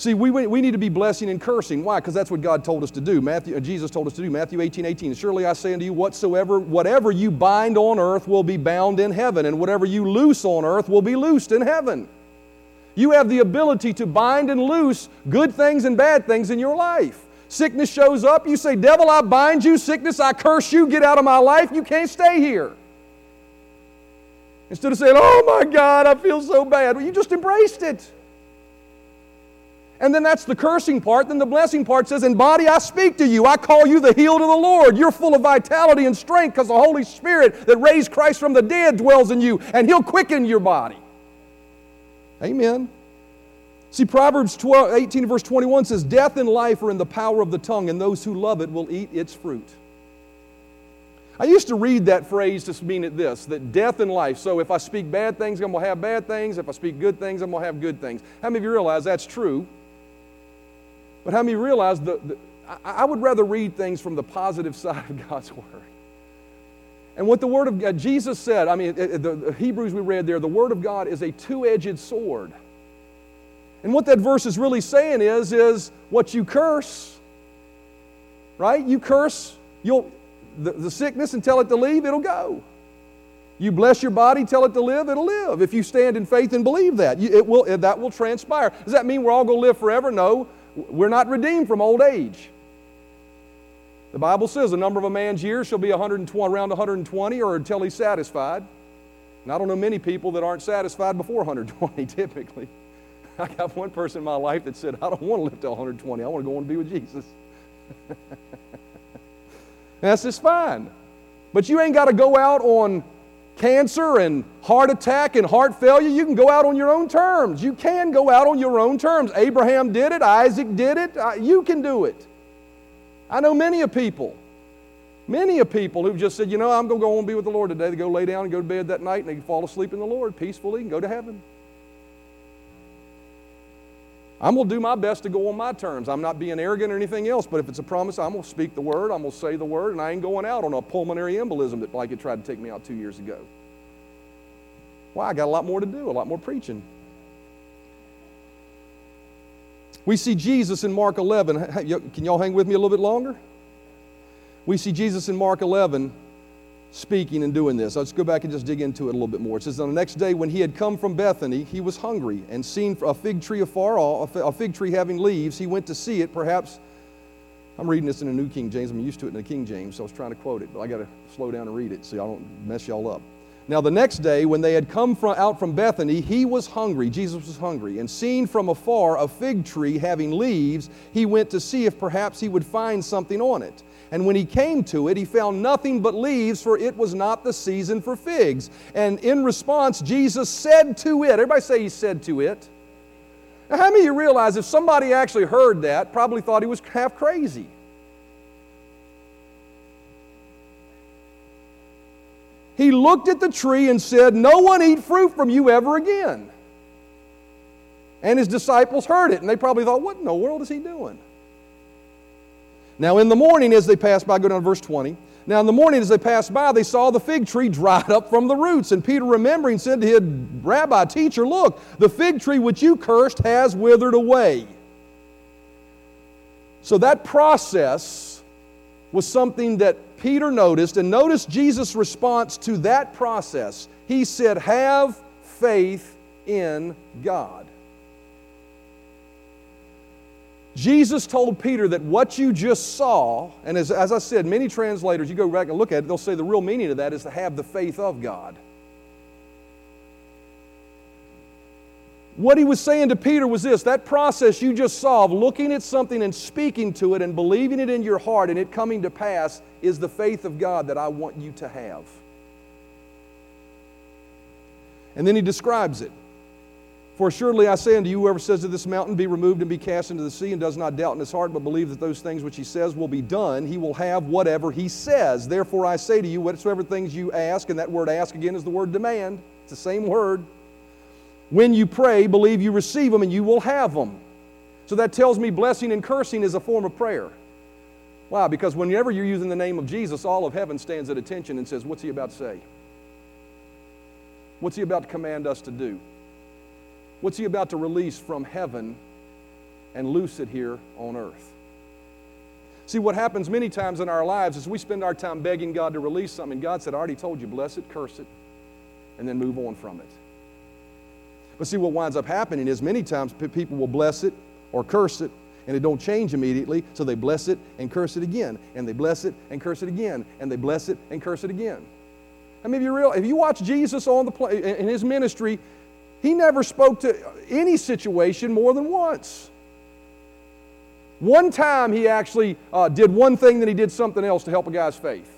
See, we, we need to be blessing and cursing. Why? Because that's what God told us to do. Matthew, uh, Jesus told us to do. Matthew 18, 18. Surely I say unto you, whatsoever, whatever you bind on earth will be bound in heaven, and whatever you loose on earth will be loosed in heaven. You have the ability to bind and loose good things and bad things in your life. Sickness shows up, you say, Devil, I bind you. Sickness, I curse you. Get out of my life. You can't stay here. Instead of saying, Oh my God, I feel so bad. Well, you just embraced it. And then that's the cursing part. Then the blessing part says, In body I speak to you. I call you the healed of the Lord. You're full of vitality and strength because the Holy Spirit that raised Christ from the dead dwells in you, and He'll quicken your body. Amen. See, Proverbs 12, 18, verse 21 says, Death and life are in the power of the tongue, and those who love it will eat its fruit. I used to read that phrase to mean it this that death and life. So if I speak bad things, I'm going to have bad things. If I speak good things, I'm going to have good things. How many of you realize that's true? But how many realize that I, would rather read things from the positive <laughs> side of God's Word? And what the Word of God, Jesus said, I mean, uh, uh, the, the Hebrews we read there, the Word of God is a two edged sword. And what that verse is really saying is, is what you curse, right? You curse, you'll, the, the sickness and tell it to leave, it'll go. You bless your body, tell it to live, it'll live. If you stand in faith and believe that, you, it will, that will transpire. Does that mean we're all going to live forever? No. We're not redeemed from old age. The Bible says the number of a man's years shall be 120, around 120 or until he's satisfied. And I don't know many people that aren't satisfied before 120 <laughs> typically. I got one person in my life that said, I don't want to live till 120. I want to go and be with Jesus. <laughs> That's just fine. But you ain't got to go out on cancer and heart attack and heart failure, you can go out on your own terms. You can go out on your own terms. Abraham did it, Isaac did it, uh, you can do it. I know many of people Many of people who've just said, you know, I'm going to go and be with the Lord today. They go lay down and go to bed that night and they fall asleep in the Lord peacefully and go to heaven. I'm going to do my best to go on my terms. I'm not being arrogant or anything else, but if it's a promise, I'm going to speak the word, I'm going to say the word, and I ain't going out on a pulmonary embolism that like it tried to take me out two years ago. Why? I got a lot more to do, a lot more preaching. We see Jesus in Mark 11. Can y'all hang with me a little bit longer? We see Jesus in Mark 11 speaking and doing this. Let's go back and just dig into it a little bit more. It says, On the next day, when he had come from Bethany, he was hungry, and seen a fig tree afar off, a fig tree having leaves. He went to see it. Perhaps, I'm reading this in a New King James. I'm used to it in the King James, so I was trying to quote it, but I got to slow down and read it so I don't mess y'all up. Now, the next day, when they had come from, out from Bethany, he was hungry. Jesus was hungry. And seeing from afar a fig tree having leaves, he went to see if perhaps he would find something on it. And when he came to it, he found nothing but leaves, for it was not the season for figs. And in response, Jesus said to it, everybody say he said to it. Now, how many of you realize if somebody actually heard that, probably thought he was half crazy? He looked at the tree and said, No one eat fruit from you ever again. And his disciples heard it, and they probably thought, What in the world is he doing? Now, in the morning, as they passed by, go down to verse 20. Now, in the morning, as they passed by, they saw the fig tree dried up from the roots. And Peter, remembering, said to his Rabbi, Teacher, look, the fig tree which you cursed has withered away. So that process was something that Peter noticed. And notice Jesus' response to that process. He said, Have faith in God. Jesus told Peter that what you just saw, and as, as I said, many translators, you go back and look at it, they'll say the real meaning of that is to have the faith of God. What he was saying to Peter was this that process you just saw of looking at something and speaking to it and believing it in your heart and it coming to pass is the faith of God that I want you to have. And then he describes it. For assuredly I say unto you, whoever says to this mountain, Be removed and be cast into the sea, and does not doubt in his heart, but believe that those things which he says will be done, he will have whatever he says. Therefore I say to you, whatsoever things you ask, and that word ask again is the word demand, it's the same word. When you pray, believe you receive them, and you will have them. So that tells me blessing and cursing is a form of prayer. Why? Because whenever you're using the name of Jesus, all of heaven stands at attention and says, What's he about to say? What's he about to command us to do? What's he about to release from heaven and loose it here on earth? See, what happens many times in our lives is we spend our time begging God to release something, God said, I already told you, bless it, curse it, and then move on from it. But see, what winds up happening is many times people will bless it or curse it, and it don't change immediately, so they bless it and curse it again, and they bless it and curse it again, and they bless it and curse it again. I mean, if you real, if you watch Jesus on the in his ministry, he never spoke to any situation more than once. One time he actually uh, did one thing, then he did something else to help a guy's faith.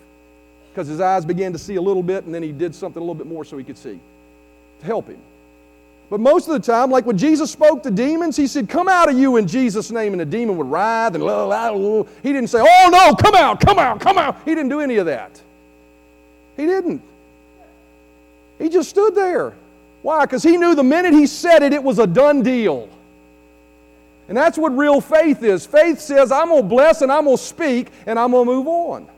Because his eyes began to see a little bit, and then he did something a little bit more so he could see to help him. But most of the time, like when Jesus spoke to demons, he said, Come out of you in Jesus' name, and the demon would writhe and la, la, la. he didn't say, Oh no, come out, come out, come out. He didn't do any of that. He didn't. He just stood there. Why? Because he knew the minute he said it, it was a done deal. And that's what real faith is. Faith says, I'm going to bless and I'm going to speak and I'm going to move on.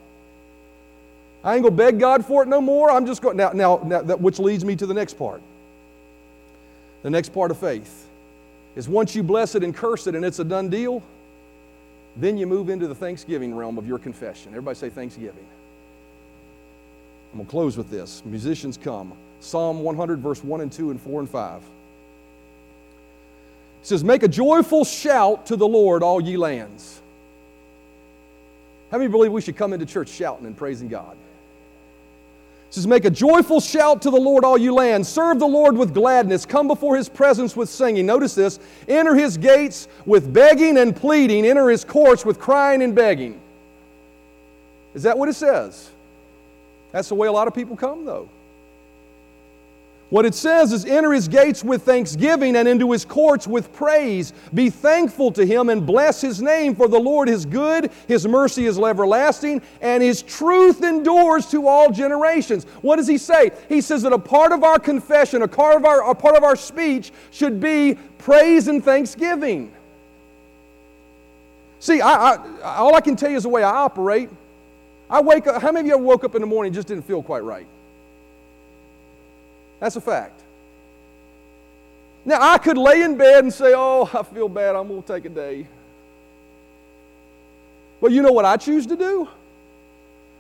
I ain't going to beg God for it no more. I'm just going. Now, now, now that, which leads me to the next part. The next part of faith is once you bless it and curse it and it's a done deal, then you move into the thanksgiving realm of your confession. Everybody say thanksgiving. I'm going to close with this. Musicians come. Psalm 100, verse 1 and 2 and 4 and 5. It says, Make a joyful shout to the Lord, all ye lands. How many believe we should come into church shouting and praising God? Says, Make a joyful shout to the Lord, all you land. Serve the Lord with gladness. Come before his presence with singing. Notice this enter his gates with begging and pleading, enter his courts with crying and begging. Is that what it says? That's the way a lot of people come, though. What it says is enter his gates with thanksgiving and into his courts with praise. Be thankful to him and bless his name, for the Lord is good, his mercy is everlasting, and his truth endures to all generations. What does he say? He says that a part of our confession, a part of our, a part of our speech should be praise and thanksgiving. See, I, I, all I can tell you is the way I operate. I wake up, how many of you ever woke up in the morning just didn't feel quite right? That's a fact. Now, I could lay in bed and say, Oh, I feel bad, I'm going to take a day. But you know what I choose to do?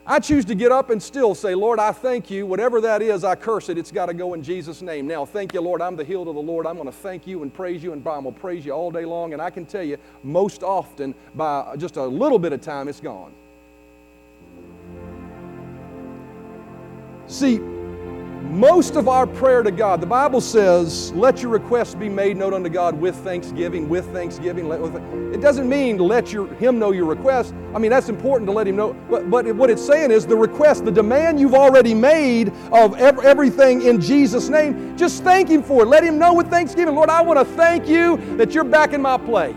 I choose to get up and still say, Lord, I thank you. Whatever that is, I curse it. It's got to go in Jesus' name. Now, thank you, Lord. I'm the healed of the Lord. I'm going to thank you and praise you, and I'm going to praise you all day long. And I can tell you, most often, by just a little bit of time, it's gone. See, most of our prayer to God, the Bible says, let your requests be made known unto God with thanksgiving, with thanksgiving. It doesn't mean let your, Him know your request. I mean, that's important to let Him know. But, but what it's saying is the request, the demand you've already made of everything in Jesus' name, just thank Him for it. Let Him know with thanksgiving. Lord, I want to thank you that you're back in my play.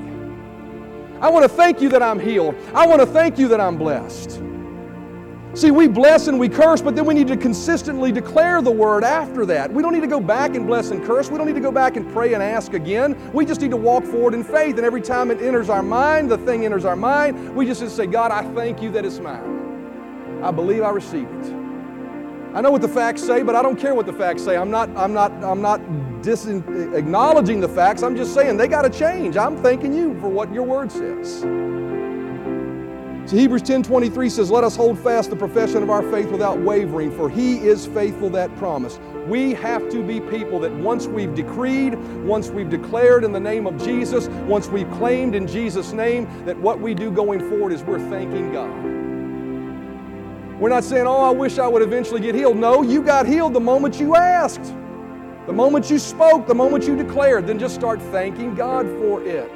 I want to thank you that I'm healed. I want to thank you that I'm blessed. See, we bless and we curse, but then we need to consistently declare the word after that. We don't need to go back and bless and curse. We don't need to go back and pray and ask again. We just need to walk forward in faith. And every time it enters our mind, the thing enters our mind, we just say, God, I thank you that it's mine. I believe I receive it. I know what the facts say, but I don't care what the facts say. I'm not, I'm not, I'm not dis- acknowledging the facts. I'm just saying they got to change. I'm thanking you for what your word says. So Hebrews 10:23 says, "Let us hold fast the profession of our faith without wavering, for he is faithful that promise." We have to be people that once we've decreed, once we've declared in the name of Jesus, once we've claimed in Jesus' name, that what we do going forward is we're thanking God. We're not saying, "Oh, I wish I would eventually get healed." No, you got healed the moment you asked. The moment you spoke, the moment you declared, then just start thanking God for it.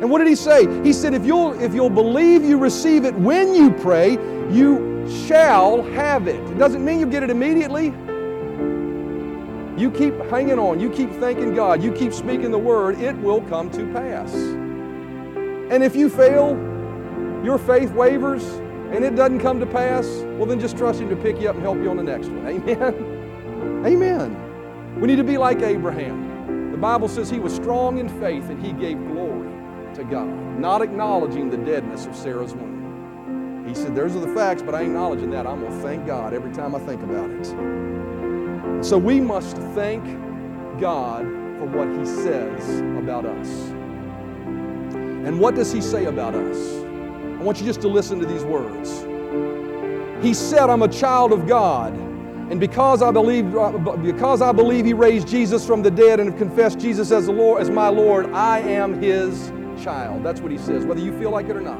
And what did he say? He said, if you'll, if you'll believe you receive it when you pray, you shall have it. It doesn't mean you get it immediately. You keep hanging on. You keep thanking God. You keep speaking the word. It will come to pass. And if you fail, your faith wavers, and it doesn't come to pass, well, then just trust Him to pick you up and help you on the next one. Amen. <laughs> Amen. We need to be like Abraham. The Bible says he was strong in faith and he gave glory to God, not acknowledging the deadness of Sarah's womb. He said, Those are the facts, but I ain't acknowledging that. I'm going to thank God every time I think about it. So we must thank God for what He says about us. And what does He say about us? I want you just to listen to these words. He said, I'm a child of God. And because I believe, uh, because I believe He raised Jesus from the dead and have confessed Jesus as the Lord, as my Lord, I am His child. That's what he says, whether you feel like it or not.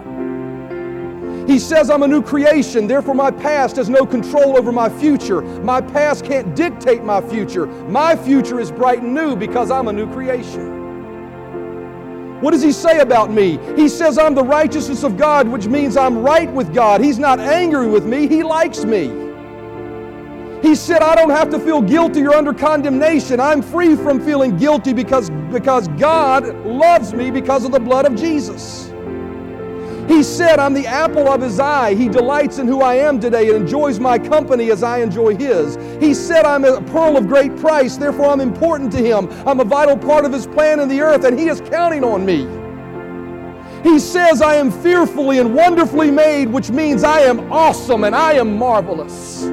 He says, I'm a new creation, therefore my past has no control over my future. My past can't dictate my future. My future is bright and new because I'm a new creation. What does he say about me? He says, I'm the righteousness of God, which means I'm right with God. He's not angry with me, he likes me. He said, I don't have to feel guilty or under condemnation. I'm free from feeling guilty because, because God loves me because of the blood of Jesus. He said, I'm the apple of his eye. He delights in who I am today and enjoys my company as I enjoy his. He said, I'm a pearl of great price, therefore I'm important to him. I'm a vital part of his plan in the earth, and he is counting on me. He says, I am fearfully and wonderfully made, which means I am awesome and I am marvelous.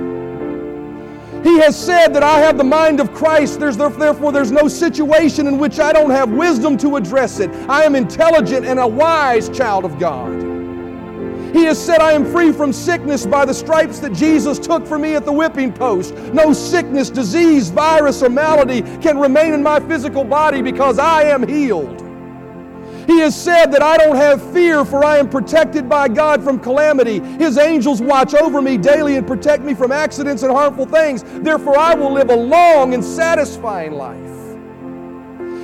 He has said that I have the mind of Christ. There's, therefore, there's no situation in which I don't have wisdom to address it. I am intelligent and a wise child of God. He has said, I am free from sickness by the stripes that Jesus took for me at the whipping post. No sickness, disease, virus, or malady can remain in my physical body because I am healed. He has said that I don't have fear, for I am protected by God from calamity. His angels watch over me daily and protect me from accidents and harmful things. Therefore, I will live a long and satisfying life.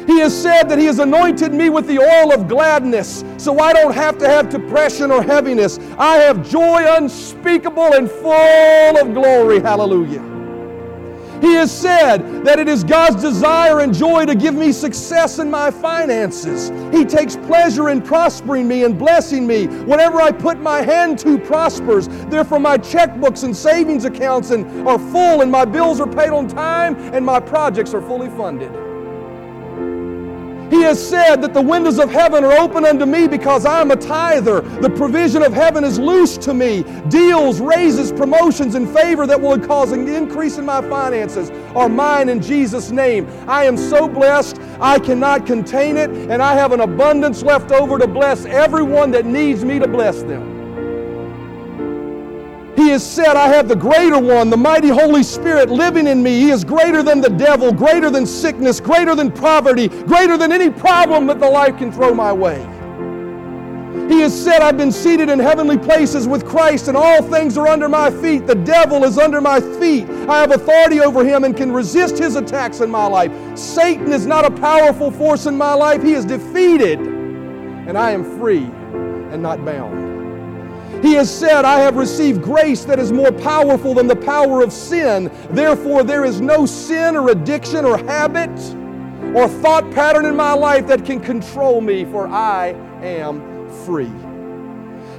He has said that He has anointed me with the oil of gladness, so I don't have to have depression or heaviness. I have joy unspeakable and full of glory. Hallelujah. He has said that it is God's desire and joy to give me success in my finances. He takes pleasure in prospering me and blessing me. Whatever I put my hand to prospers. Therefore, my checkbooks and savings accounts and are full, and my bills are paid on time, and my projects are fully funded. He has said that the windows of heaven are open unto me because I am a tither. The provision of heaven is loose to me. Deals, raises, promotions, and favor that will cause an increase in my finances are mine in Jesus' name. I am so blessed, I cannot contain it, and I have an abundance left over to bless everyone that needs me to bless them. He has said, I have the greater one, the mighty Holy Spirit living in me. He is greater than the devil, greater than sickness, greater than poverty, greater than any problem that the life can throw my way. He has said, I've been seated in heavenly places with Christ, and all things are under my feet. The devil is under my feet. I have authority over him and can resist his attacks in my life. Satan is not a powerful force in my life. He is defeated, and I am free and not bound. He has said, I have received grace that is more powerful than the power of sin. Therefore, there is no sin or addiction or habit or thought pattern in my life that can control me, for I am free.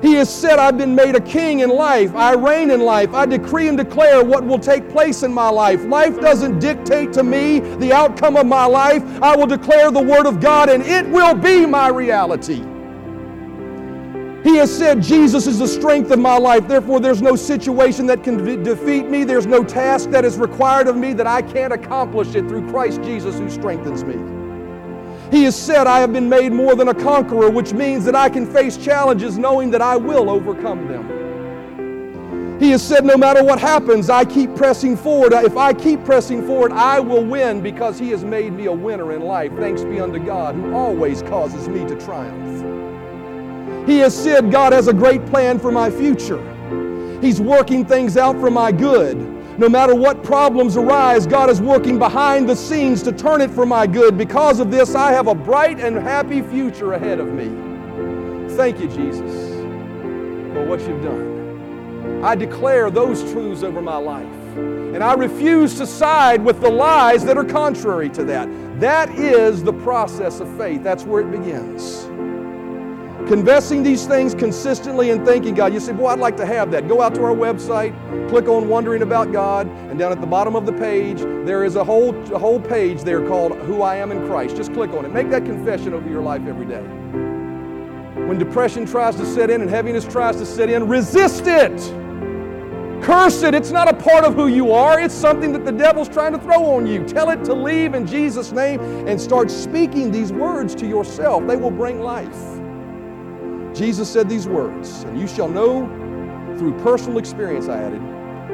He has said, I've been made a king in life. I reign in life. I decree and declare what will take place in my life. Life doesn't dictate to me the outcome of my life. I will declare the Word of God, and it will be my reality. He has said, Jesus is the strength of my life. Therefore, there's no situation that can de- defeat me. There's no task that is required of me that I can't accomplish it through Christ Jesus who strengthens me. He has said, I have been made more than a conqueror, which means that I can face challenges knowing that I will overcome them. He has said, no matter what happens, I keep pressing forward. If I keep pressing forward, I will win because He has made me a winner in life. Thanks be unto God who always causes me to triumph. He has said God has a great plan for my future. He's working things out for my good. No matter what problems arise, God is working behind the scenes to turn it for my good. Because of this, I have a bright and happy future ahead of me. Thank you, Jesus, for what you've done. I declare those truths over my life. And I refuse to side with the lies that are contrary to that. That is the process of faith. That's where it begins. Confessing these things consistently and thanking God. You say, Boy, I'd like to have that. Go out to our website, click on Wondering About God, and down at the bottom of the page, there is a whole, a whole page there called Who I Am in Christ. Just click on it. Make that confession over your life every day. When depression tries to set in and heaviness tries to set in, resist it. Curse it. It's not a part of who you are. It's something that the devil's trying to throw on you. Tell it to leave in Jesus' name and start speaking these words to yourself. They will bring life. Jesus said these words, and you shall know through personal experience, I added,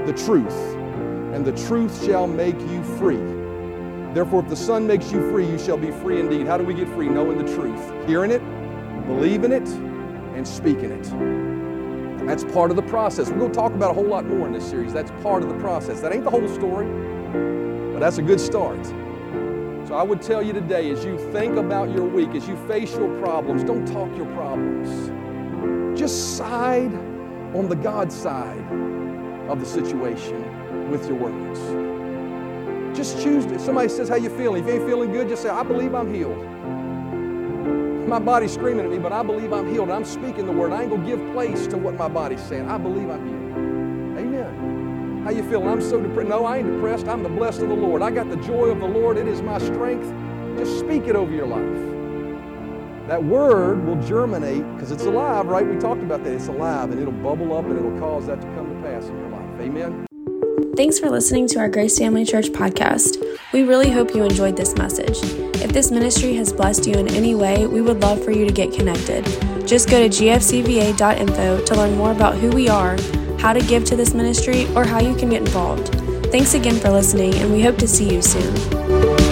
the truth, and the truth shall make you free. Therefore, if the Son makes you free, you shall be free indeed. How do we get free? Knowing the truth, hearing it, believing it, and speaking it. That's part of the process. We're going to talk about a whole lot more in this series. That's part of the process. That ain't the whole story, but that's a good start. So I would tell you today, as you think about your week, as you face your problems, don't talk your problems. Just side on the God side of the situation with your words. Just choose. Somebody says, How you feeling? If you ain't feeling good, just say, I believe I'm healed. My body's screaming at me, but I believe I'm healed. I'm speaking the word. I ain't gonna give place to what my body's saying. I believe I'm healed. How you feeling? I'm so depressed. No, I ain't depressed. I'm the blessed of the Lord. I got the joy of the Lord. It is my strength. Just speak it over your life. That word will germinate because it's alive, right? We talked about that. It's alive and it'll bubble up and it'll cause that to come to pass in your life. Amen. Thanks for listening to our Grace Family Church podcast. We really hope you enjoyed this message. If this ministry has blessed you in any way, we would love for you to get connected. Just go to gfcva.info to learn more about who we are how to give to this ministry, or how you can get involved. Thanks again for listening, and we hope to see you soon.